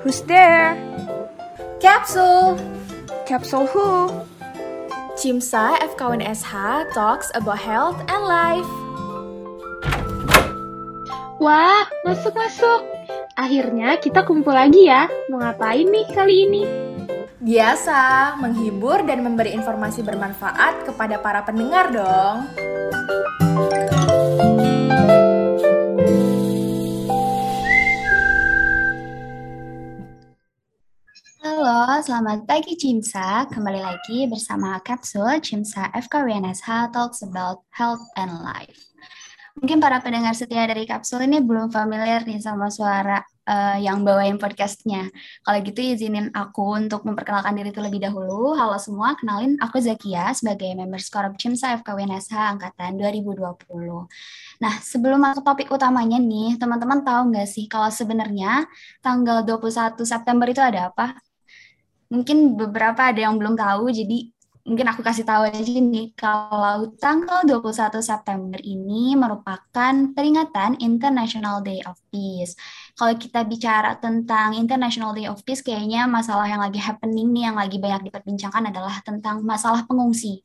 Who's there? Capsule. Capsule who? Cimsa FKWN SH talks about health and life. Wah, masuk-masuk. Akhirnya kita kumpul lagi ya. Mau ngapain nih kali ini? Biasa, menghibur dan memberi informasi bermanfaat kepada para pendengar dong. Selamat pagi Cimsa. Kembali lagi bersama Kapsul Cimsa FKWNSH Talks About Health and Life. Mungkin para pendengar setia dari Kapsul ini belum familiar nih sama suara uh, yang bawain podcastnya. Kalau gitu izinin aku untuk memperkenalkan diri terlebih dahulu. Halo semua, kenalin aku Zakia sebagai member Skorup Cimsa FKWNSH Angkatan 2020. Nah, sebelum masuk topik utamanya nih, teman-teman tahu nggak sih kalau sebenarnya tanggal 21 September itu ada apa? Mungkin beberapa ada yang belum tahu, jadi mungkin aku kasih tahu aja nih, kalau tanggal 21 September ini merupakan peringatan International Day of Peace. Kalau kita bicara tentang International Day of Peace, kayaknya masalah yang lagi happening nih, yang lagi banyak diperbincangkan adalah tentang masalah pengungsi.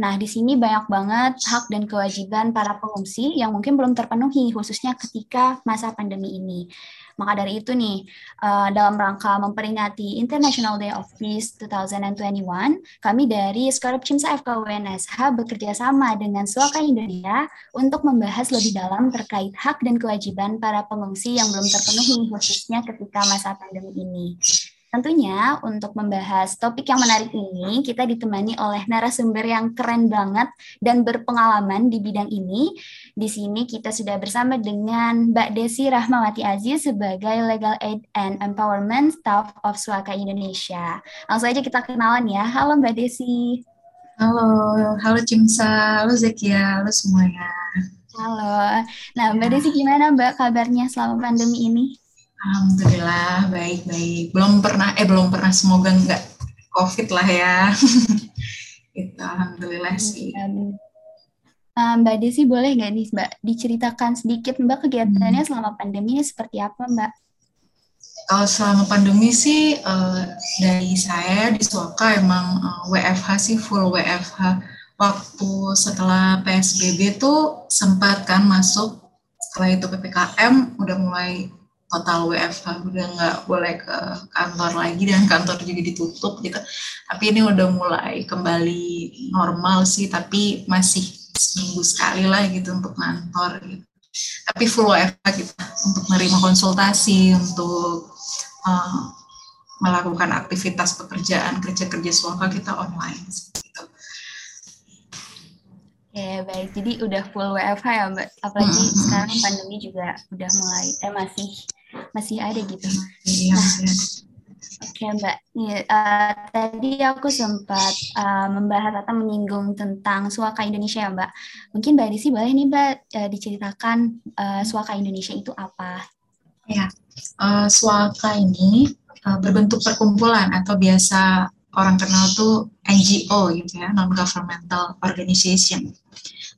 Nah, di sini banyak banget hak dan kewajiban para pengungsi yang mungkin belum terpenuhi, khususnya ketika masa pandemi ini. Maka dari itu nih, uh, dalam rangka memperingati International Day of Peace 2021, kami dari Skorup Cimsa FKWNSH bekerja sama dengan Suaka Indonesia untuk membahas lebih dalam terkait hak dan kewajiban para pengungsi yang belum terpenuhi, khususnya ketika masa pandemi ini. Tentunya untuk membahas topik yang menarik ini, kita ditemani oleh narasumber yang keren banget dan berpengalaman di bidang ini. Di sini kita sudah bersama dengan Mbak Desi Rahmawati Aziz sebagai Legal Aid and Empowerment Staff of Suaka Indonesia. Langsung aja kita kenalan ya. Halo Mbak Desi. Halo, halo Cimsa, halo Zekia, halo semuanya. Halo. Nah, Mbak Desi gimana Mbak kabarnya selama pandemi ini? Alhamdulillah baik-baik. Belum pernah eh belum pernah semoga enggak COVID lah ya. Itu alhamdulillah sih. Um, Mbak Desi boleh nggak nih Mbak diceritakan sedikit Mbak kegiatannya hmm. selama pandemi seperti apa Mbak? Kalau selama pandemi sih uh, dari saya di Suaka emang uh, eh, WFH sih full WFH. Waktu setelah PSBB tuh sempat kan masuk setelah itu PPKM udah mulai total WFH udah nggak boleh ke kantor lagi dan kantor juga ditutup gitu tapi ini udah mulai kembali normal sih tapi masih seminggu sekali lah gitu untuk kantor gitu tapi full WFH gitu untuk menerima konsultasi untuk uh, melakukan aktivitas pekerjaan kerja-kerja suaka kita online gitu. Oke, baik. Jadi udah full WFH ya, Mbak. Apalagi hmm. sekarang pandemi juga udah mulai, eh masih masih ada gitu. Iya. Nah, Oke Mbak, nih, uh, tadi aku sempat uh, membahas atau menyinggung tentang Suaka Indonesia ya Mbak. Mungkin Mbak Desi boleh nih Mbak uh, diceritakan uh, Suaka Indonesia itu apa? Ya, uh, Suaka ini uh, berbentuk perkumpulan atau biasa orang kenal tuh NGO gitu ya, non-governmental organization.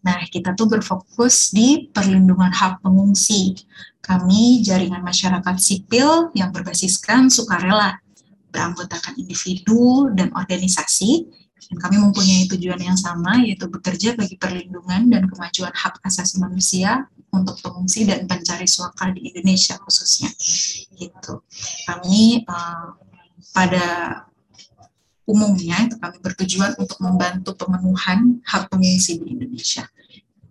Nah, kita tuh berfokus di perlindungan hak pengungsi. Kami jaringan masyarakat sipil yang berbasiskan sukarela, beranggotakan individu dan organisasi, dan kami mempunyai tujuan yang sama, yaitu bekerja bagi perlindungan dan kemajuan hak asasi manusia untuk pengungsi dan pencari suaka di Indonesia khususnya. Gitu. Kami uh, pada umumnya itu kami bertujuan untuk membantu pemenuhan hak pengungsi di Indonesia.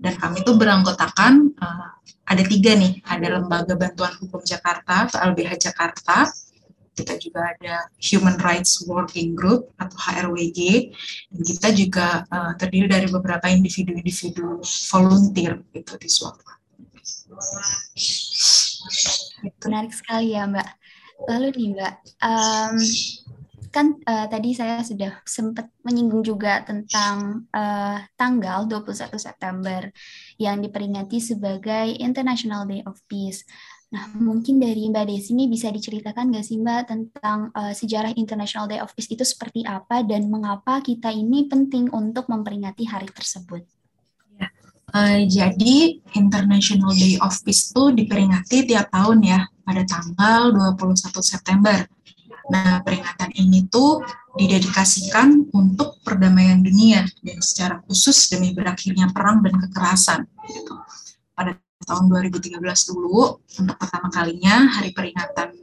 Dan kami itu beranggotakan uh, ada tiga nih, ada Lembaga Bantuan Hukum Jakarta atau LBH Jakarta, kita juga ada Human Rights Working Group atau HRWG, dan kita juga uh, terdiri dari beberapa individu-individu volunteer itu di Suaka. Menarik sekali ya Mbak. Lalu nih Mbak, um, kan uh, tadi saya sudah sempat menyinggung juga tentang uh, tanggal 21 September yang diperingati sebagai International Day of Peace. Nah, mungkin dari Mbak Desi ini bisa diceritakan nggak sih Mbak tentang uh, sejarah International Day of Peace itu seperti apa dan mengapa kita ini penting untuk memperingati hari tersebut? Uh, jadi International Day of Peace itu diperingati tiap tahun ya pada tanggal 21 September. Nah, peringatan ini tuh didedikasikan untuk perdamaian dunia dan secara khusus demi berakhirnya perang dan kekerasan. Gitu. Pada tahun 2013 dulu, untuk pertama kalinya hari peringatan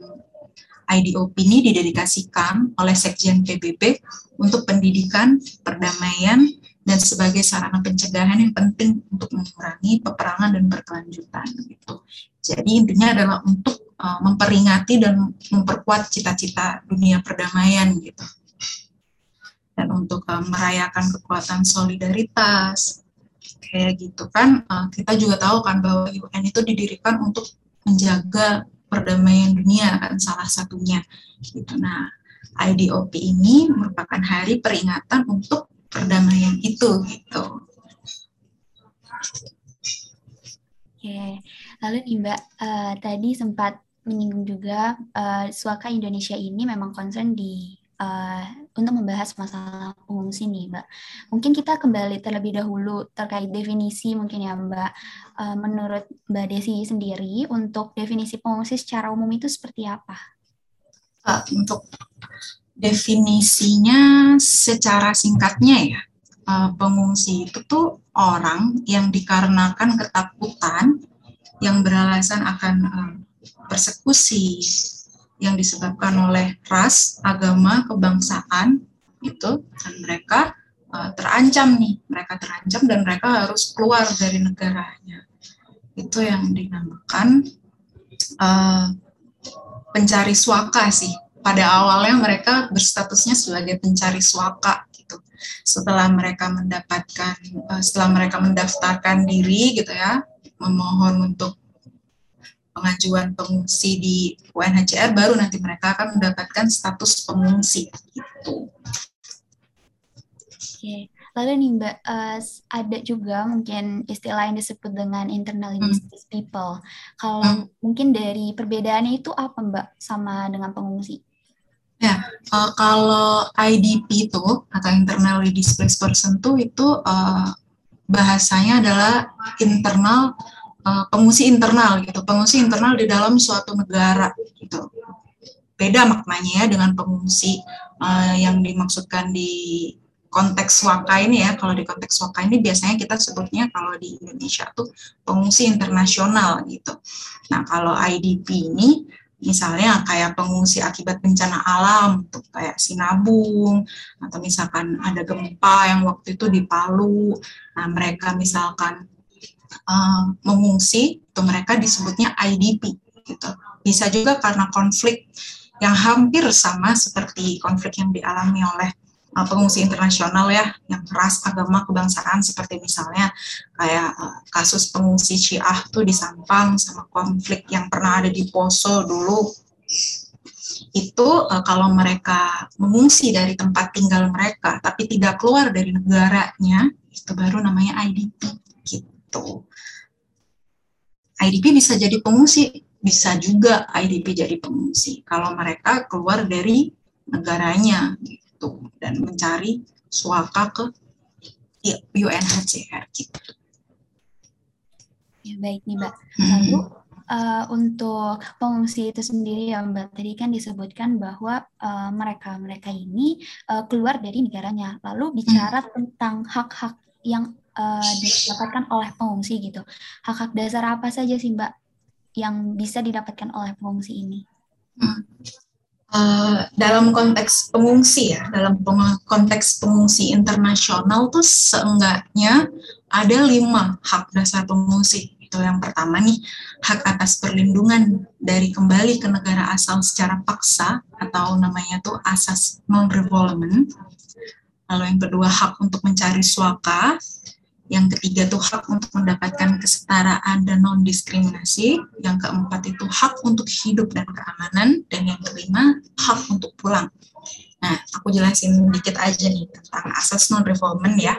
IDOP ini didedikasikan oleh Sekjen PBB untuk pendidikan, perdamaian, dan sebagai sarana pencegahan yang penting untuk mengurangi peperangan dan berkelanjutan. Gitu. Jadi intinya adalah untuk uh, memperingati dan memperkuat cita-cita dunia perdamaian gitu. Dan untuk uh, merayakan kekuatan solidaritas, kayak gitu kan, uh, kita juga tahu kan bahwa UN itu didirikan untuk menjaga perdamaian dunia kan salah satunya gitu. Nah, IDOP ini merupakan hari peringatan untuk perdamaian itu gitu. Oke, lalu nih Mbak, uh, tadi sempat menyinggung juga uh, Suaka Indonesia ini memang concern di uh, untuk membahas masalah pengungsi nih, Mbak. Mungkin kita kembali terlebih dahulu terkait definisi mungkin ya, Mbak. Uh, menurut Mbak Desi sendiri, untuk definisi pengungsi secara umum itu seperti apa? Uh, untuk definisinya secara singkatnya ya, pengungsi itu tuh orang yang dikarenakan ketakutan yang beralasan akan persekusi, yang disebabkan oleh ras, agama, kebangsaan itu dan mereka uh, terancam nih, mereka terancam dan mereka harus keluar dari negaranya. Itu yang dinamakan uh, pencari suaka sih. Pada awalnya mereka berstatusnya sebagai pencari suaka gitu. Setelah mereka mendapatkan, uh, setelah mereka mendaftarkan diri gitu ya, memohon untuk pengajuan pengungsi di UNHCR baru nanti mereka akan mendapatkan status pengungsi gitu. Oke, lalu nih Mbak, uh, ada juga mungkin istilah yang disebut dengan internally hmm. displaced people. Kalau hmm. mungkin dari perbedaannya itu apa Mbak sama dengan pengungsi? Ya, uh, kalau IDP itu atau internally displaced person tuh itu uh, bahasanya adalah internal uh, pengungsi internal gitu, pengungsi internal di dalam suatu negara gitu. Beda maknanya ya dengan pengungsi uh, yang dimaksudkan di konteks waka ini ya. Kalau di konteks waka ini biasanya kita sebutnya kalau di Indonesia tuh pengungsi internasional gitu. Nah kalau IDP ini misalnya kayak pengungsi akibat bencana alam tuh kayak Sinabung atau misalkan ada gempa yang waktu itu di Palu nah mereka misalkan uh, mengungsi itu mereka disebutnya IDP gitu. Bisa juga karena konflik yang hampir sama seperti konflik yang dialami oleh uh, pengungsi internasional ya, yang ras, agama, kebangsaan seperti misalnya kayak uh, kasus pengungsi Syiah tuh di Sampang sama konflik yang pernah ada di Poso dulu itu uh, kalau mereka mengungsi dari tempat tinggal mereka tapi tidak keluar dari negaranya itu baru namanya IDP gitu. IDP bisa jadi pengungsi, bisa juga IDP jadi pengungsi kalau mereka keluar dari negaranya gitu dan mencari suaka ke UNHCR gitu. Ya baik nih Mbak. Hmm. Lalu uh, untuk pengungsi itu sendiri ya Mbak tadi kan disebutkan bahwa uh, mereka mereka ini uh, keluar dari negaranya. Lalu bicara hmm. tentang hak-hak yang uh, didapatkan oleh pengungsi gitu. Hak-hak dasar apa saja sih Mbak yang bisa didapatkan oleh pengungsi ini? Uh, dalam konteks pengungsi ya, dalam peng konteks pengungsi internasional tuh seenggaknya ada lima hak dasar pengungsi. Itu yang pertama nih, hak atas perlindungan dari kembali ke negara asal secara paksa atau namanya tuh asas non-revolvement. Lalu yang kedua hak untuk mencari suaka, yang ketiga itu hak untuk mendapatkan kesetaraan dan non-diskriminasi. Yang keempat itu hak untuk hidup dan keamanan. Dan yang kelima, hak untuk pulang. Nah, aku jelasin dikit aja nih tentang asas non-refoulement ya.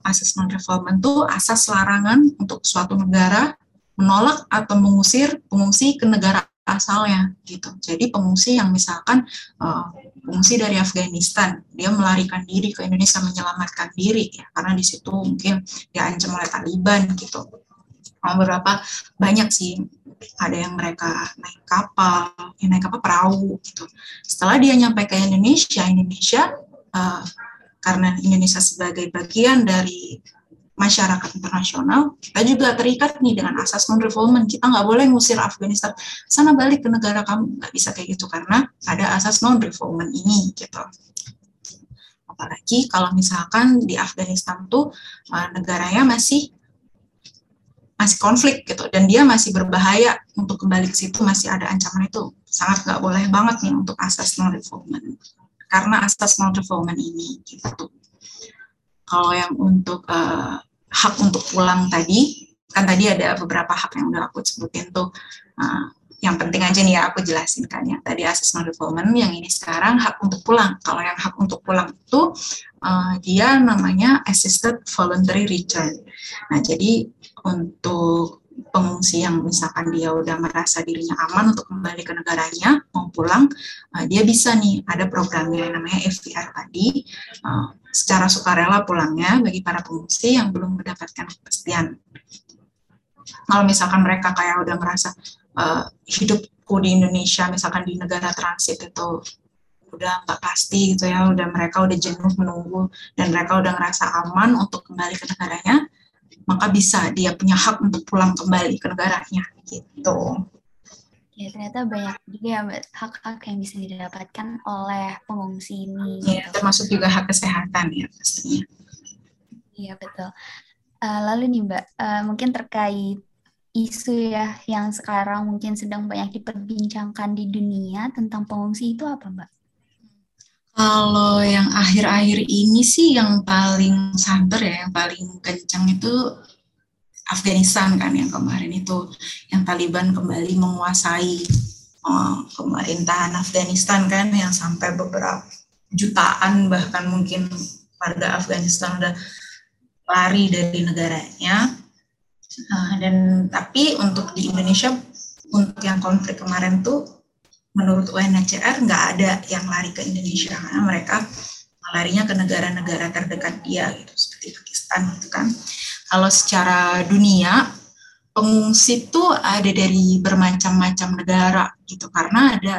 Asas non-refoulement itu asas larangan untuk suatu negara menolak atau mengusir pengungsi ke negara asalnya gitu. Jadi pengungsi yang misalkan uh, pengungsi dari Afghanistan, dia melarikan diri ke Indonesia menyelamatkan diri ya karena di situ mungkin diancam oleh Taliban gitu. beberapa banyak sih ada yang mereka naik kapal, yang naik kapal perahu gitu. Setelah dia nyampe ke Indonesia, Indonesia uh, karena Indonesia sebagai bagian dari masyarakat internasional, kita juga terikat nih dengan asas non-refoulement. Kita nggak boleh ngusir Afghanistan, sana balik ke negara kamu, nggak bisa kayak gitu karena ada asas non-refoulement ini gitu. Apalagi kalau misalkan di Afghanistan tuh uh, negaranya masih masih konflik gitu. Dan dia masih berbahaya untuk kembali ke situ masih ada ancaman itu. Sangat nggak boleh banget nih untuk asas non refoulement karena asas non refoulement ini gitu. Kalau yang untuk uh, hak untuk pulang tadi. Kan tadi ada beberapa hak yang udah aku sebutin tuh. Uh, yang penting aja nih ya aku jelasin kan ya tadi asas non refoulement yang ini sekarang hak untuk pulang. Kalau yang hak untuk pulang itu uh, dia namanya assisted voluntary return. Nah jadi untuk pengungsi yang misalkan dia udah merasa dirinya aman untuk kembali ke negaranya mau pulang uh, dia bisa nih ada programnya yang namanya FVR tadi. Uh, secara sukarela pulangnya bagi para pengungsi yang belum mendapatkan kepastian. Kalau misalkan mereka kayak udah merasa uh, hidupku di Indonesia misalkan di negara transit itu udah nggak pasti gitu ya udah mereka udah jenuh menunggu dan mereka udah ngerasa aman untuk kembali ke negaranya maka bisa dia punya hak untuk pulang kembali ke negaranya gitu. Ya ternyata banyak juga ya hak-hak yang bisa didapatkan oleh pengungsi ini. Ya, gitu. termasuk juga hak kesehatan ya pastinya. Iya betul. Uh, lalu nih Mbak, uh, mungkin terkait isu ya yang sekarang mungkin sedang banyak diperbincangkan di dunia tentang pengungsi itu apa Mbak? Kalau yang akhir-akhir ini sih yang paling santer ya, yang paling kencang itu Afghanistan kan yang kemarin itu yang Taliban kembali menguasai uh, pemerintahan Afghanistan kan yang sampai beberapa jutaan bahkan mungkin warga Afghanistan udah lari dari negaranya. Uh, dan tapi untuk di Indonesia untuk yang konflik kemarin tuh menurut UNHCR nggak ada yang lari ke Indonesia karena mereka larinya ke negara-negara terdekat dia gitu seperti Pakistan gitu kan. Kalau secara dunia pengungsi itu ada dari bermacam-macam negara gitu karena ada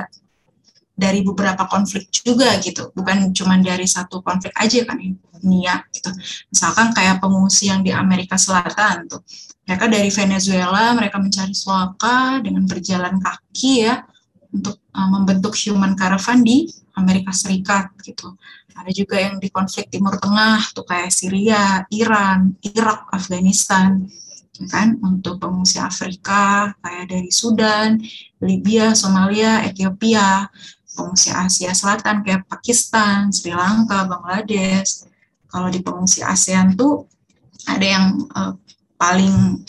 dari beberapa konflik juga gitu. Bukan cuma dari satu konflik aja kan dunia gitu. Misalkan kayak pengungsi yang di Amerika Selatan tuh. Mereka dari Venezuela mereka mencari suaka dengan berjalan kaki ya untuk uh, membentuk human caravan di Amerika Serikat gitu. Ada juga yang di konflik Timur Tengah tuh kayak Syria, Iran, Irak, Afghanistan ya kan untuk pengungsi Afrika kayak dari Sudan, Libya, Somalia, Ethiopia, pengungsi Asia Selatan kayak Pakistan, Sri Lanka, Bangladesh. Kalau di pengungsi ASEAN tuh ada yang uh, paling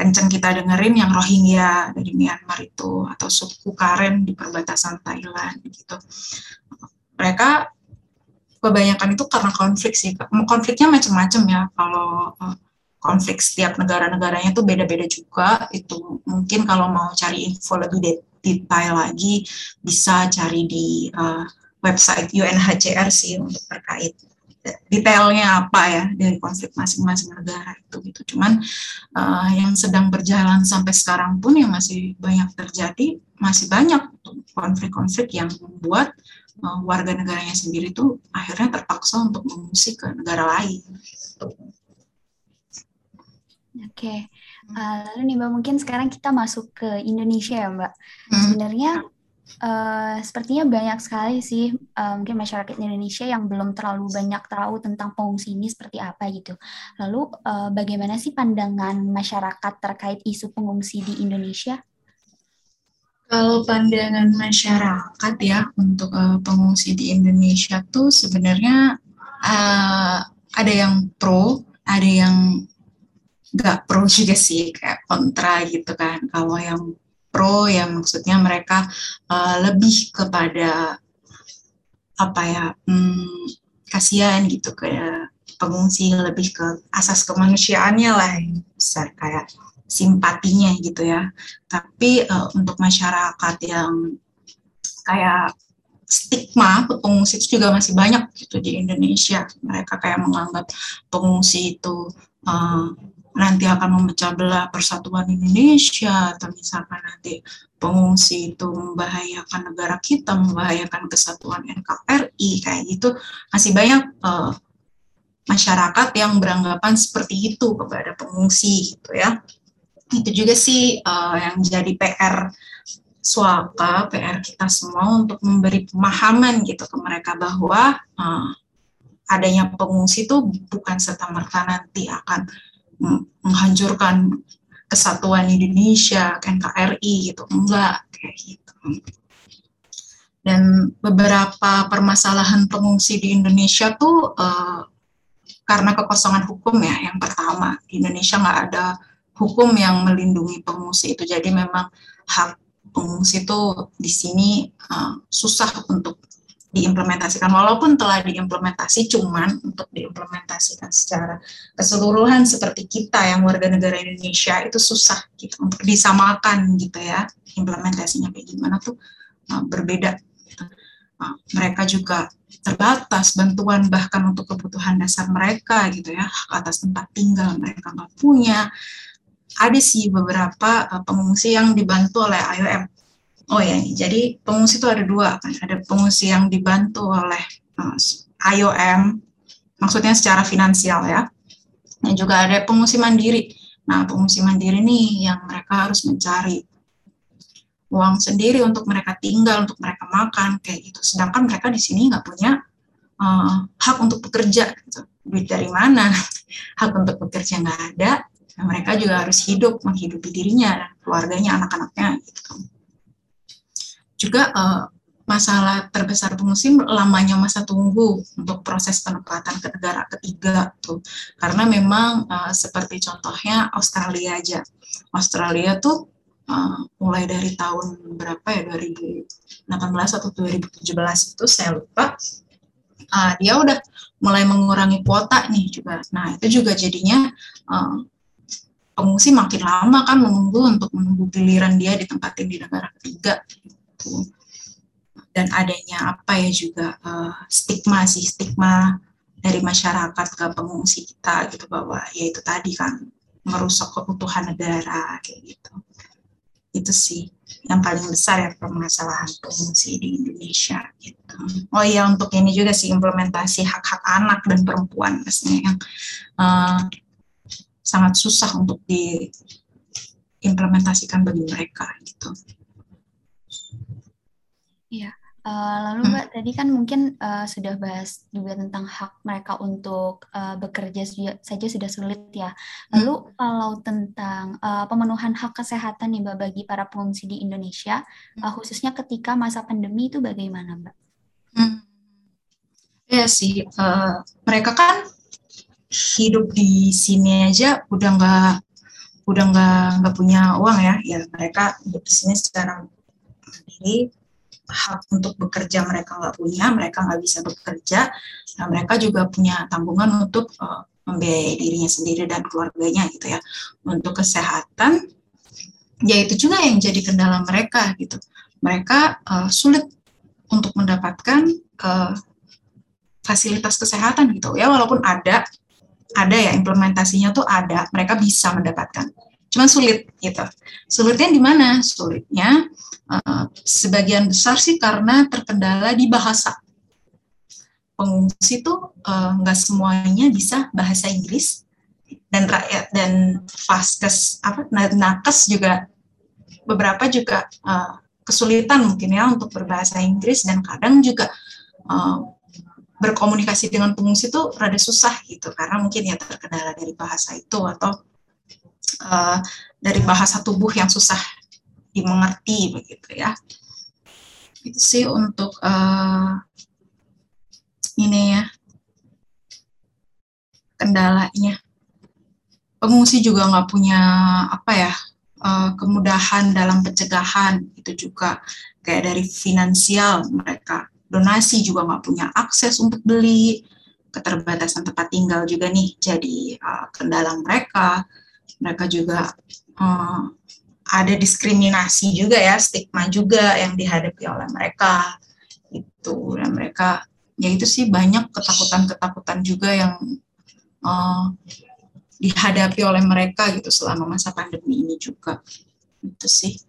kenceng kita dengerin yang Rohingya dari Myanmar itu atau suku Karen di perbatasan Thailand gitu. Mereka kebanyakan itu karena konflik sih. Konfliknya macam-macam ya. Kalau eh, konflik setiap negara-negaranya itu beda-beda juga. Itu mungkin kalau mau cari info lebih detail lagi bisa cari di uh, website UNHCR sih untuk terkait detailnya apa ya dari konflik masing-masing negara itu gitu. Cuman uh, yang sedang berjalan sampai sekarang pun yang masih banyak terjadi masih banyak konflik-konflik yang membuat uh, warga negaranya sendiri itu akhirnya terpaksa untuk mengungsi ke negara lain. Oke, okay. uh, lalu nih Mbak mungkin sekarang kita masuk ke Indonesia ya Mbak. Hmm. Sebenarnya Uh, sepertinya banyak sekali sih uh, mungkin masyarakat Indonesia yang belum terlalu banyak tahu tentang pengungsi ini seperti apa gitu. Lalu uh, bagaimana sih pandangan masyarakat terkait isu pengungsi di Indonesia? Kalau pandangan masyarakat ya untuk uh, pengungsi di Indonesia tuh sebenarnya uh, ada yang pro, ada yang nggak pro juga sih kayak kontra gitu kan. Kalau yang pro yang maksudnya mereka uh, lebih kepada apa ya hmm, kasihan gitu ke pengungsi lebih ke asas kemanusiaannya lah besar kayak simpatinya gitu ya. Tapi uh, untuk masyarakat yang kayak stigma pengungsi itu juga masih banyak gitu di Indonesia. Mereka kayak menganggap pengungsi itu uh, nanti akan memecah belah persatuan Indonesia atau misalkan nanti pengungsi itu membahayakan negara kita, membahayakan kesatuan NKRI kayak gitu masih banyak uh, masyarakat yang beranggapan seperti itu kepada pengungsi gitu ya. Itu juga sih uh, yang jadi PR suaka, PR kita semua untuk memberi pemahaman gitu ke mereka bahwa uh, adanya pengungsi itu bukan serta merta nanti akan menghancurkan kesatuan Indonesia, NKRI gitu, enggak kayak gitu. Dan beberapa permasalahan pengungsi di Indonesia tuh uh, karena kekosongan hukum ya, yang pertama. Di Indonesia nggak ada hukum yang melindungi pengungsi itu, jadi memang hak pengungsi itu di sini uh, susah untuk diimplementasikan. Walaupun telah diimplementasi cuman untuk diimplementasikan secara keseluruhan seperti kita yang warga negara Indonesia itu susah gitu untuk disamakan gitu ya implementasinya kayak gimana tuh uh, berbeda. Gitu. uh, mereka juga terbatas bantuan bahkan untuk kebutuhan dasar mereka gitu ya atas tempat tinggal mereka nggak punya. Ada sih beberapa uh, pengungsi yang dibantu oleh IOM Oh ya, jadi pengungsi itu ada dua kan. Ada pengungsi yang dibantu oleh eh, IOM, maksudnya secara finansial ya. Dan juga ada pengungsi mandiri. Nah, pengungsi mandiri nih yang mereka harus mencari uang sendiri untuk mereka tinggal, untuk mereka makan kayak gitu. Sedangkan mereka di sini nggak punya uh, hak untuk bekerja. Gitu. Duit dari mana? hak untuk bekerja nggak ada. Nah, mereka juga harus hidup, menghidupi dirinya, keluarganya, anak-anaknya gitu juga uh, masalah terbesar pengungsi lamanya masa tunggu untuk proses penempatan ke negara ketiga tuh. Karena memang uh, seperti contohnya Australia aja. Australia tuh uh, mulai dari tahun berapa ya 2018 atau 2017 itu saya lupa uh, dia udah mulai mengurangi kuota nih juga. Nah itu juga jadinya uh, pengungsi makin lama kan menunggu untuk menunggu giliran dia ditempatin di negara ketiga dan adanya apa ya juga uh, stigma sih stigma dari masyarakat ke pengungsi kita gitu bahwa ya itu tadi kan merusak kebutuhan negara kayak gitu itu sih yang paling besar ya permasalahan pengungsi di Indonesia gitu. Oh iya untuk ini juga sih implementasi hak-hak anak dan perempuan pastinya yang uh, sangat susah untuk diimplementasikan bagi mereka gitu. Iya. Uh, lalu hmm. Mbak tadi kan mungkin uh, sudah bahas juga tentang hak mereka untuk uh, bekerja saja sudah sulit ya. Hmm. Lalu hmm. kalau tentang uh, pemenuhan hak kesehatan nih Mbak bagi para pengungsi di Indonesia, hmm. uh, khususnya ketika masa pandemi itu bagaimana Mbak? Hmm. Ya sih, uh, mereka kan hidup di sini aja udah nggak udah nggak nggak punya uang ya, ya mereka hidup di sini secara mandiri hak untuk bekerja mereka nggak punya, mereka nggak bisa bekerja, nah mereka juga punya tanggungan untuk uh, membiayai dirinya sendiri dan keluarganya gitu ya. Untuk kesehatan, ya itu juga yang jadi kendala mereka gitu. Mereka uh, sulit untuk mendapatkan uh, fasilitas kesehatan gitu ya, walaupun ada, ada ya implementasinya tuh ada, mereka bisa mendapatkan cuman sulit gitu. Sulitnya di mana? Sulitnya uh, sebagian besar sih karena terkendala di bahasa. Pengungsi tuh uh, nggak semuanya bisa bahasa Inggris. Dan rakyat dan faskes apa nakes juga beberapa juga uh, kesulitan mungkin ya untuk berbahasa Inggris. Dan kadang juga uh, berkomunikasi dengan pengungsi itu rada susah gitu. Karena mungkin ya terkendala dari bahasa itu atau uh, dari bahasa tubuh yang susah dimengerti begitu ya. Itu sih untuk uh, ini ya kendalanya. Pengungsi juga nggak punya apa ya uh, kemudahan dalam pencegahan itu juga. Kayak dari finansial mereka. Donasi juga nggak punya akses untuk beli. Keterbatasan tempat tinggal juga nih jadi uh, kendala mereka. Mereka juga uh, ada diskriminasi juga ya stigma juga yang dihadapi oleh mereka itu dan mereka ya itu sih banyak ketakutan-ketakutan juga yang uh, dihadapi oleh mereka gitu selama masa pandemi ini juga. Itu sih.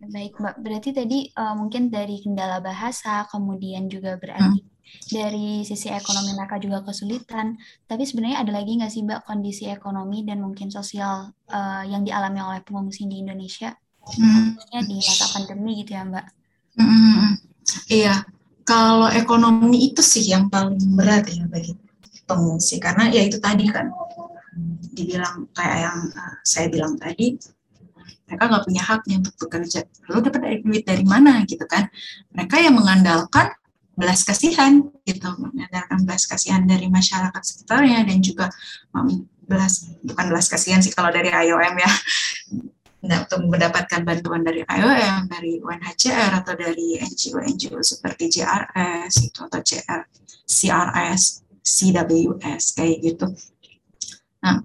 Baik mbak. Berarti tadi uh, mungkin dari kendala bahasa kemudian juga berarti hmm. Dari sisi ekonomi mereka juga kesulitan. Tapi sebenarnya ada lagi nggak sih mbak kondisi ekonomi dan mungkin sosial uh, yang dialami oleh pengungsi di Indonesia? Hmm. di masa pandemi gitu ya mbak? Hmm. iya. Kalau ekonomi itu sih yang paling berat ya bagi pengungsi. Karena ya itu tadi kan dibilang kayak yang uh, saya bilang tadi mereka nggak punya haknya untuk bekerja. Lalu dapat duit dari mana gitu kan? Mereka yang mengandalkan belas kasihan gitu mengandalkan belas kasihan dari masyarakat sekitarnya dan juga um, belas bukan belas kasihan sih kalau dari IOM ya nah, untuk mendapatkan bantuan dari IOM, dari UNHCR atau dari NGO-NGO seperti JRS itu atau CR, CRS CWS kayak gitu. Nah,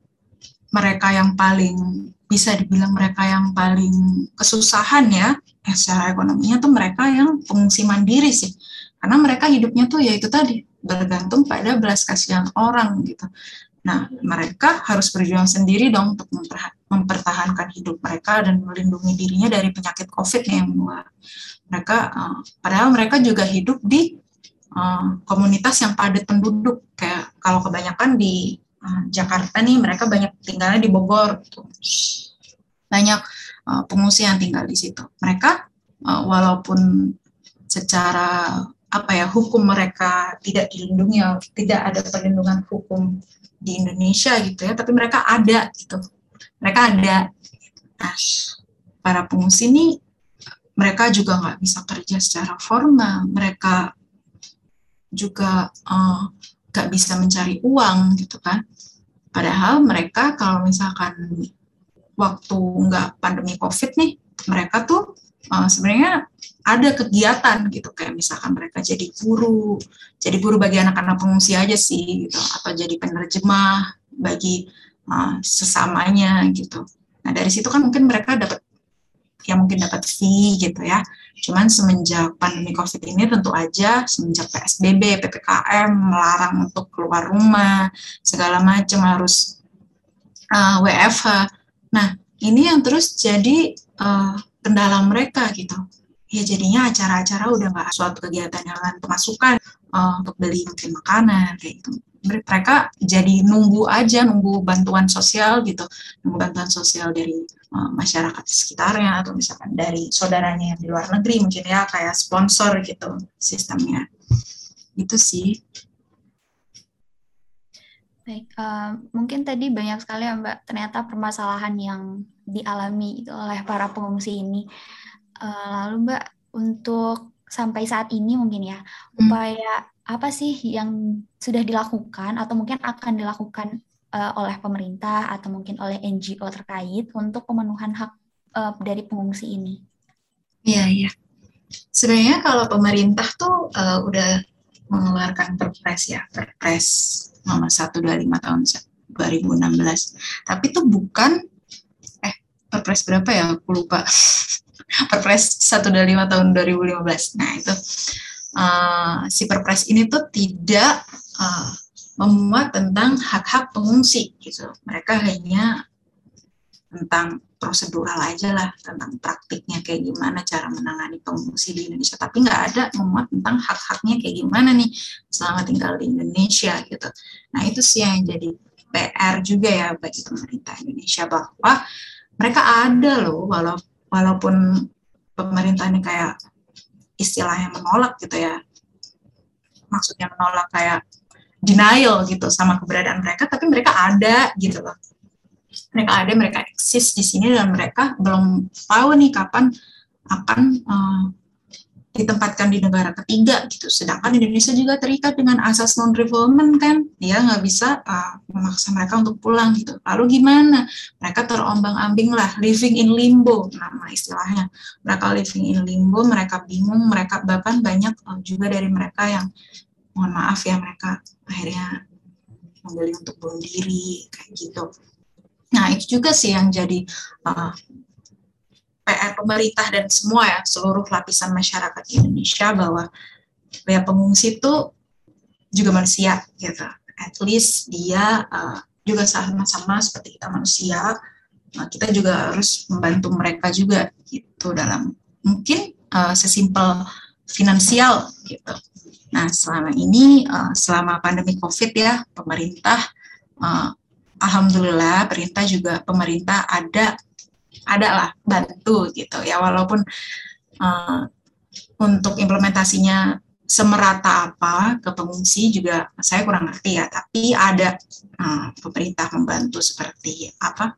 mereka yang paling bisa dibilang mereka yang paling kesusahan ya, ya secara ekonominya tuh mereka yang pengungsi mandiri sih. Karena mereka hidupnya tuh ya itu tadi bergantung pada belas kasihan orang gitu. Nah, mereka harus berjuang sendiri dong untuk mempertahankan hidup mereka dan melindungi dirinya dari penyakit COVID yang menular. Mereka, uh, padahal mereka juga hidup di uh, komunitas yang padat penduduk kayak kalau kebanyakan di uh, Jakarta nih mereka banyak tinggalnya di Bogor gitu. banyak uh, pengungsi yang tinggal di situ mereka uh, walaupun secara apa ya hukum mereka tidak dilindungi tidak ada perlindungan hukum di Indonesia gitu ya tapi mereka ada gitu mereka ada nah para pengungsi ini mereka juga nggak bisa kerja secara formal mereka juga uh, gak bisa mencari uang gitu kan. Padahal mereka kalau misalkan waktu nggak pandemi COVID nih, mereka tuh uh, sebenarnya ada kegiatan gitu kayak misalkan mereka jadi guru, jadi guru bagi anak-anak pengungsi aja sih gitu, atau jadi penerjemah bagi uh, sesamanya gitu. Nah dari situ kan mungkin mereka dapat ya mungkin dapat fee gitu ya. Cuman semenjak pandemi COVID ini tentu aja semenjak PSBB, PPKM melarang untuk keluar rumah, segala macam harus uh, WFH. Nah, ini yang terus jadi uh, kendala mereka gitu. Ya jadinya acara-acara udah nggak suatu kegiatan yang lain pemasukan uh, untuk beli mungkin makanan kayak gitu. Mereka jadi nunggu aja nunggu bantuan sosial gitu. Nunggu bantuan sosial dari uh, masyarakat sekitarnya atau misalkan dari saudaranya yang di luar negeri mungkin ya kayak sponsor gitu sistemnya. Itu sih Baik, uh, mungkin tadi banyak sekali ya Mbak, ternyata permasalahan yang dialami itu oleh para pengungsi ini. Uh, lalu Mbak, untuk sampai saat ini mungkin ya, hmm. upaya apa sih yang sudah dilakukan atau mungkin akan dilakukan uh, oleh pemerintah atau mungkin oleh NGO terkait untuk pemenuhan hak uh, dari pengungsi ini? Iya, iya. Sebenarnya kalau pemerintah tuh uh, udah mengeluarkan perpres ya, perpres nomor 125 tahun 2016. Tapi itu bukan eh perpres berapa ya? Aku lupa. perpres 125 tahun 2015. Nah, itu uh, si Perpres ini tuh tidak uh, memuat tentang hak-hak pengungsi gitu. Mereka hanya tentang prosedural aja lah tentang praktiknya kayak gimana cara menangani pengungsi di Indonesia. Tapi nggak ada memuat tentang hak-haknya kayak gimana nih selama tinggal di Indonesia gitu. Nah itu sih yang jadi PR juga ya bagi pemerintah Indonesia bahwa mereka ada loh walau walaupun pemerintah ini kayak istilahnya menolak gitu ya. Maksudnya menolak kayak denial gitu sama keberadaan mereka tapi mereka ada gitu loh mereka ada mereka eksis di sini dan mereka belum tahu nih kapan akan uh, ditempatkan di negara ketiga gitu. Sedangkan Indonesia juga terikat dengan asas non refoulement kan, dia nggak bisa uh, memaksa mereka untuk pulang gitu. Lalu gimana? Mereka terombang-ambing lah, living in limbo nama istilahnya. Mereka living in limbo, mereka bingung, mereka bahkan banyak uh, juga dari mereka yang mohon maaf ya mereka akhirnya memilih untuk bunuh diri kayak gitu. Nah itu juga sih yang jadi uh, PR pemerintah dan semua ya seluruh lapisan masyarakat Indonesia bahwa ya pengungsi itu juga manusia gitu. At least dia uh, juga sama-sama seperti kita manusia nah, kita juga harus membantu mereka juga gitu dalam mungkin uh, sesimpel finansial gitu nah selama ini uh, selama pandemi covid ya pemerintah uh, alhamdulillah pemerintah juga pemerintah ada ada lah bantu gitu ya. Walaupun uh, untuk implementasinya semerata apa ke pengungsi juga saya kurang ngerti ya. Tapi ada uh, pemerintah membantu seperti apa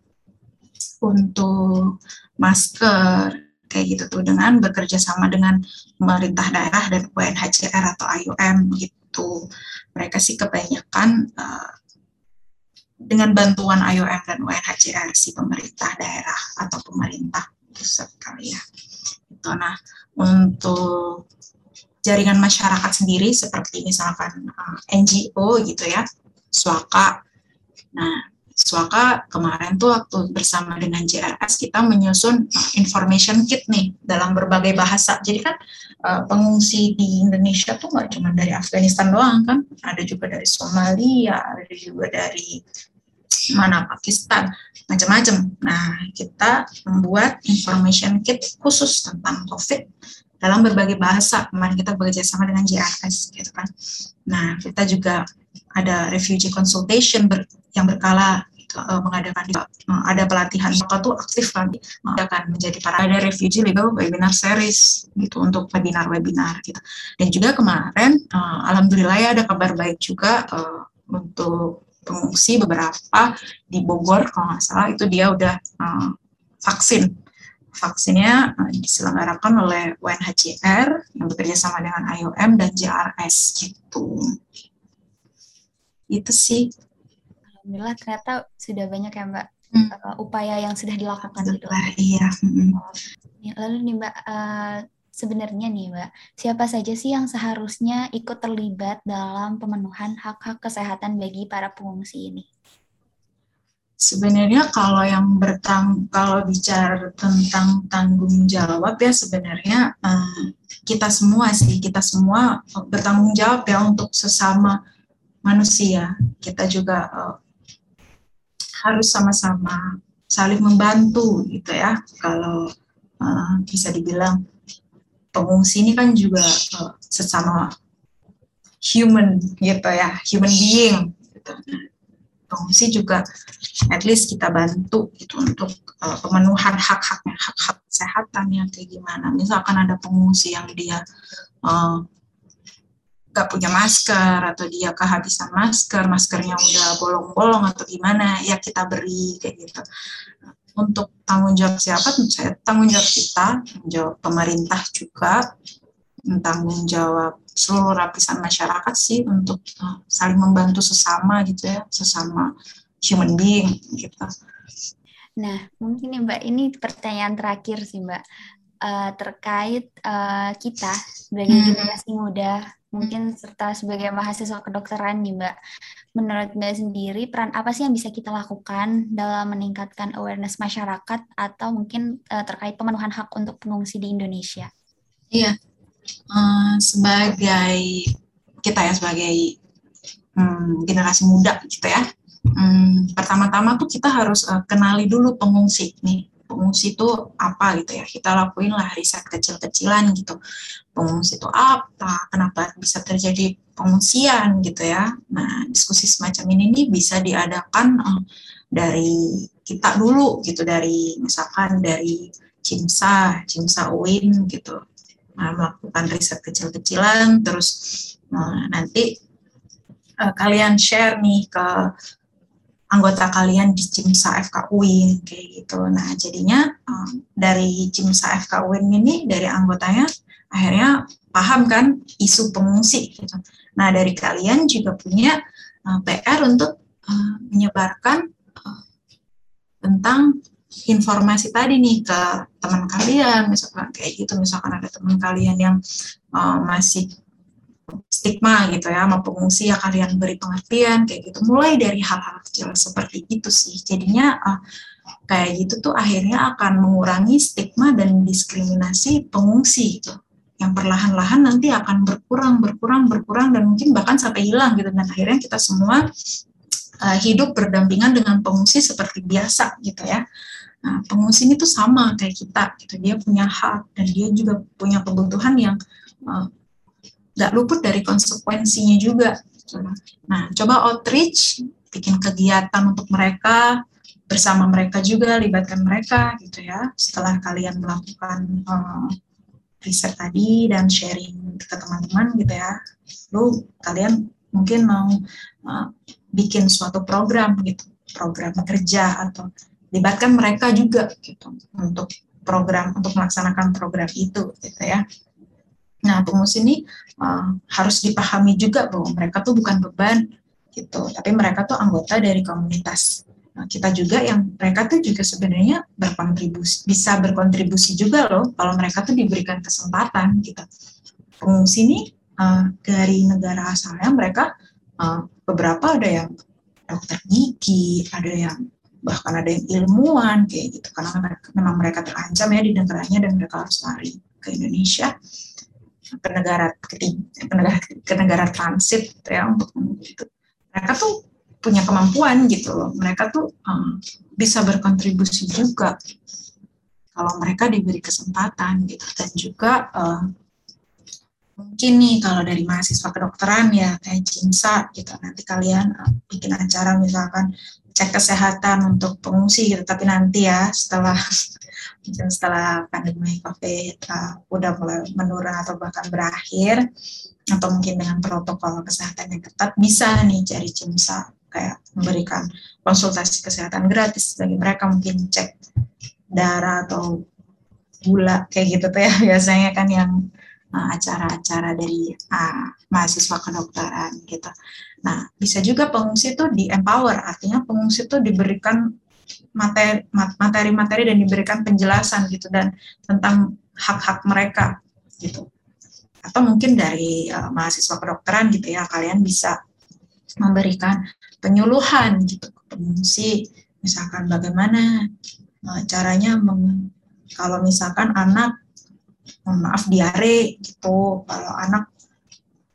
untuk masker kayak gitu tuh dengan bekerja sama dengan pemerintah daerah dan UNHCR atau IOM gitu. Mereka sih kebanyakan uh, dengan bantuan IOM dan UNHCR si pemerintah daerah atau pemerintah pusat kali ya itu nah untuk jaringan masyarakat sendiri seperti misalkan eh, NGO gitu ya, Swaka. Nah, Swaka kemarin tuh waktu bersama dengan JRS kita menyusun information kit nih dalam berbagai bahasa. Jadi kan uh, pengungsi di Indonesia tuh nggak cuma dari Afghanistan doang kan, ada juga dari Somalia, ada juga dari mana Pakistan, macam-macam. Nah, kita membuat information kit khusus tentang COVID dalam berbagai bahasa. Kemarin kita bekerja sama dengan JRS gitu kan. Nah, kita juga ada refugee consultation ber, yang berkala uh, mengadakan uh, ada pelatihan maka tuh aktif kan uh, akan menjadi para ada refugee legal webinar series gitu untuk webinar-webinar gitu. Dan juga kemarin uh, alhamdulillah ya ada kabar baik juga uh, untuk pengungsi beberapa di Bogor kalau nggak salah itu dia udah uh, vaksin vaksinnya diselenggarakan oleh UNHCR yang bekerja sama dengan IOM dan JRS gitu. Itu sih. Alhamdulillah ternyata sudah banyak ya Mbak hmm. uh, upaya yang sudah dilakukan gitu. Iya. Hmm. Lalu nih Mbak uh, sebenarnya nih Mbak, siapa saja sih yang seharusnya ikut terlibat dalam pemenuhan hak-hak kesehatan bagi para pengungsi ini? Sebenarnya kalau yang bertang kalau bicara tentang tanggung jawab ya sebenarnya uh, kita semua sih kita semua bertanggung jawab ya untuk sesama manusia. Kita juga uh, harus sama-sama saling membantu gitu ya. Kalau uh, bisa dibilang pengungsi ini kan juga uh, sesama human gitu ya, human being gitu pengungsi juga at least kita bantu gitu untuk uh, pemenuhan hak-haknya hak-hak kesehatannya kayak gimana misalkan ada pengungsi yang dia uh, gak punya masker atau dia kehabisan masker maskernya udah bolong-bolong atau gimana ya kita beri kayak gitu untuk tanggung jawab siapa saya tanggung jawab kita tanggung jawab pemerintah juga tanggung jawab seluruh lapisan masyarakat sih untuk uh, saling membantu sesama gitu ya, sesama human being gitu. Nah, mungkin nih Mbak, ini pertanyaan terakhir sih Mbak. Uh, terkait uh, kita sebagai hmm. generasi muda, mungkin serta sebagai mahasiswa kedokteran nih Mbak. Menurut Mbak sendiri, peran apa sih yang bisa kita lakukan dalam meningkatkan awareness masyarakat atau mungkin uh, terkait pemenuhan hak untuk pengungsi di Indonesia? Iya, uh, sebagai kita ya sebagai um, generasi muda gitu ya. Um, pertama-tama tuh kita harus uh, kenali dulu pengungsi nih. Pengungsi itu apa gitu ya. Kita lakuin lah riset kecil-kecilan gitu. Pengungsi itu apa? Kenapa bisa terjadi pengungsian gitu ya. Nah, diskusi semacam ini nih bisa diadakan uh, dari kita dulu gitu dari misalkan dari Cimsa, Cimsa UIN gitu uh, melakukan riset kecil-kecilan terus uh, nanti uh, kalian share nih ke anggota kalian di Cimsa FK UIN kayak gitu. Nah, jadinya uh, dari Cimsa FK UIN ini dari anggotanya akhirnya paham kan isu pengungsi gitu. Nah, dari kalian juga punya uh, PR untuk uh, menyebarkan uh, tentang informasi tadi nih ke teman kalian misalkan kayak gitu misalkan ada teman kalian yang uh, masih stigma gitu ya sama pengungsi ya kalian beri pengertian kayak gitu mulai dari hal-hal kecil seperti itu sih jadinya uh, kayak gitu tuh akhirnya akan mengurangi stigma dan diskriminasi pengungsi gitu yang perlahan-lahan nanti akan berkurang berkurang berkurang dan mungkin bahkan sampai hilang gitu dan akhirnya kita semua uh, hidup berdampingan dengan pengungsi seperti biasa gitu ya. Nah, pengungsi ini tuh sama kayak kita, gitu. Dia punya hak dan dia juga punya kebutuhan yang uh, nggak luput dari konsekuensinya juga. Nah, coba outreach, bikin kegiatan untuk mereka, bersama mereka juga, libatkan mereka gitu ya. Setelah kalian melakukan uh, riset tadi dan sharing ke teman-teman gitu ya, lalu kalian mungkin mau uh, bikin suatu program gitu, program kerja atau libatkan mereka juga gitu untuk program untuk melaksanakan program itu gitu ya. Nah, pengungsi ini uh, harus dipahami juga bahwa mereka tuh bukan beban gitu, tapi mereka tuh anggota dari komunitas. Nah, kita juga yang mereka tuh juga sebenarnya berkontribusi bisa berkontribusi juga loh kalau mereka tuh diberikan kesempatan gitu. Pengungsi ini uh, dari negara asalnya mereka uh, beberapa ada yang dokter gigi, ada yang bahkan ada yang ilmuwan kayak gitu. Karena mereka, memang mereka terancam ya di negaranya dan mereka harus lari ke Indonesia ke negara ketiga ke negara ke negara transit gitu ya untuk itu mereka tuh punya kemampuan gitu loh. Mereka tuh um, bisa berkontribusi juga. Kalau mereka diberi kesempatan gitu. Dan juga uh, mungkin nih kalau dari mahasiswa kedokteran ya kayak Cinsa gitu. Nanti kalian uh, bikin acara misalkan cek kesehatan untuk pengungsi gitu. Tapi nanti ya setelah mungkin setelah pandemi covid uh, udah mulai menurun atau bahkan berakhir atau mungkin dengan protokol kesehatan yang ketat bisa nih cari Cinsa kayak memberikan konsultasi kesehatan gratis bagi mereka mungkin cek darah atau gula kayak gitu tuh ya biasanya kan yang uh, acara-acara dari uh, mahasiswa kedokteran gitu. Nah bisa juga pengungsi itu di empower artinya pengungsi itu diberikan materi-materi dan diberikan penjelasan gitu dan tentang hak-hak mereka gitu. Atau mungkin dari uh, mahasiswa kedokteran gitu ya kalian bisa memberikan penyuluhan gitu ke pengungsi. Misalkan bagaimana uh, caranya meng, kalau misalkan anak mohon maaf diare gitu. Kalau anak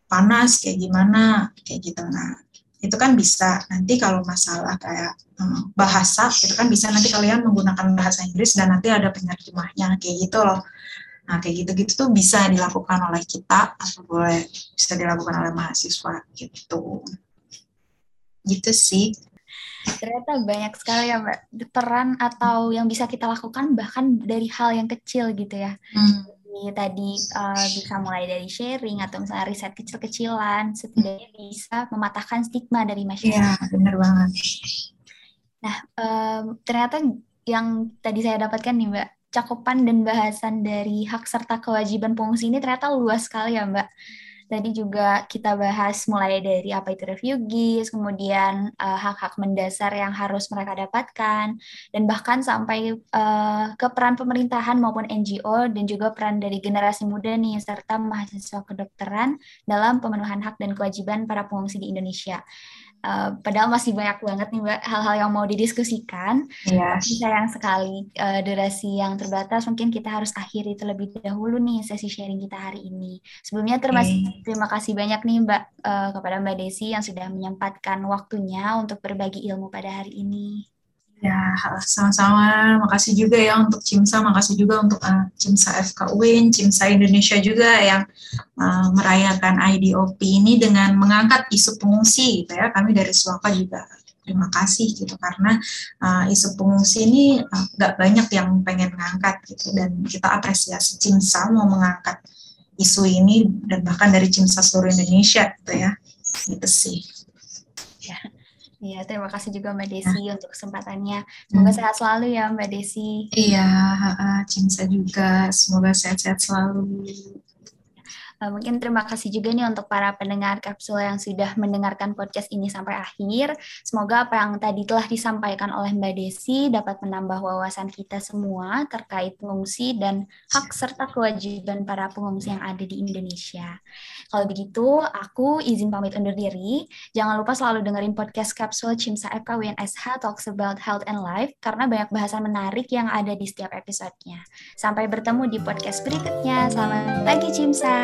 panas kayak gimana? Kayak gitu nah itu kan bisa nanti kalau masalah kayak um, bahasa itu kan bisa nanti kalian menggunakan bahasa Inggris dan nanti ada penerjemahnya kayak gitu loh. Nah kayak gitu-gitu tuh bisa dilakukan oleh kita atau boleh bisa dilakukan oleh mahasiswa gitu. Gitu sih. Ternyata banyak sekali ya mbak peran atau yang bisa kita lakukan bahkan dari hal yang kecil gitu ya. Hmm. Tadi uh, bisa mulai dari sharing atau misalnya riset kecil-kecilan setidaknya bisa mematahkan stigma dari masyarakat. Iya benar banget. Nah um, ternyata yang tadi saya dapatkan nih mbak cakupan dan bahasan dari hak serta kewajiban pengungsi ini ternyata luas sekali ya mbak. Tadi juga kita bahas mulai dari apa itu refugees, kemudian uh, hak-hak mendasar yang harus mereka dapatkan, dan bahkan sampai uh, ke peran pemerintahan maupun NGO dan juga peran dari generasi muda nih serta mahasiswa kedokteran dalam pemenuhan hak dan kewajiban para pengungsi di Indonesia. Uh, padahal masih banyak banget nih mbak hal-hal yang mau didiskusikan. Yes. Tapi sayang sekali uh, durasi yang terbatas. Mungkin kita harus akhiri terlebih dahulu nih sesi sharing kita hari ini. Sebelumnya terima, okay. terima kasih banyak nih mbak uh, kepada mbak Desi yang sudah menyempatkan waktunya untuk berbagi ilmu pada hari ini. Ya, sama-sama. Makasih juga ya untuk CIMSA, makasih juga untuk uh, CIMSA FK UIN, CIMSA Indonesia juga yang uh, merayakan IDOP ini dengan mengangkat isu pengungsi gitu ya. Kami dari Suaka juga terima kasih gitu karena uh, isu pengungsi ini uh, gak banyak yang pengen mengangkat gitu dan kita apresiasi CIMSA mau mengangkat isu ini dan bahkan dari CIMSA seluruh Indonesia gitu ya. Gitu sih. Ya. Iya, terima kasih juga Mbak Desi ya. untuk kesempatannya. Semoga hmm. sehat selalu ya Mbak Desi. Iya, Cinta juga. Semoga sehat-sehat selalu. Eh, mungkin terima kasih juga nih untuk para pendengar kapsul yang sudah mendengarkan podcast ini sampai akhir. Semoga apa yang tadi telah disampaikan oleh Mbak Desi dapat menambah wawasan kita semua terkait pengungsi dan hak serta kewajiban para pengungsi yang ada di Indonesia. Kalau begitu, aku izin pamit undur diri. Jangan lupa selalu dengerin podcast kapsul Cimsa FK WNSH Talks About Health and Life karena banyak bahasan menarik yang ada di setiap episodenya. Sampai bertemu di podcast berikutnya. Selamat pagi Cimsa!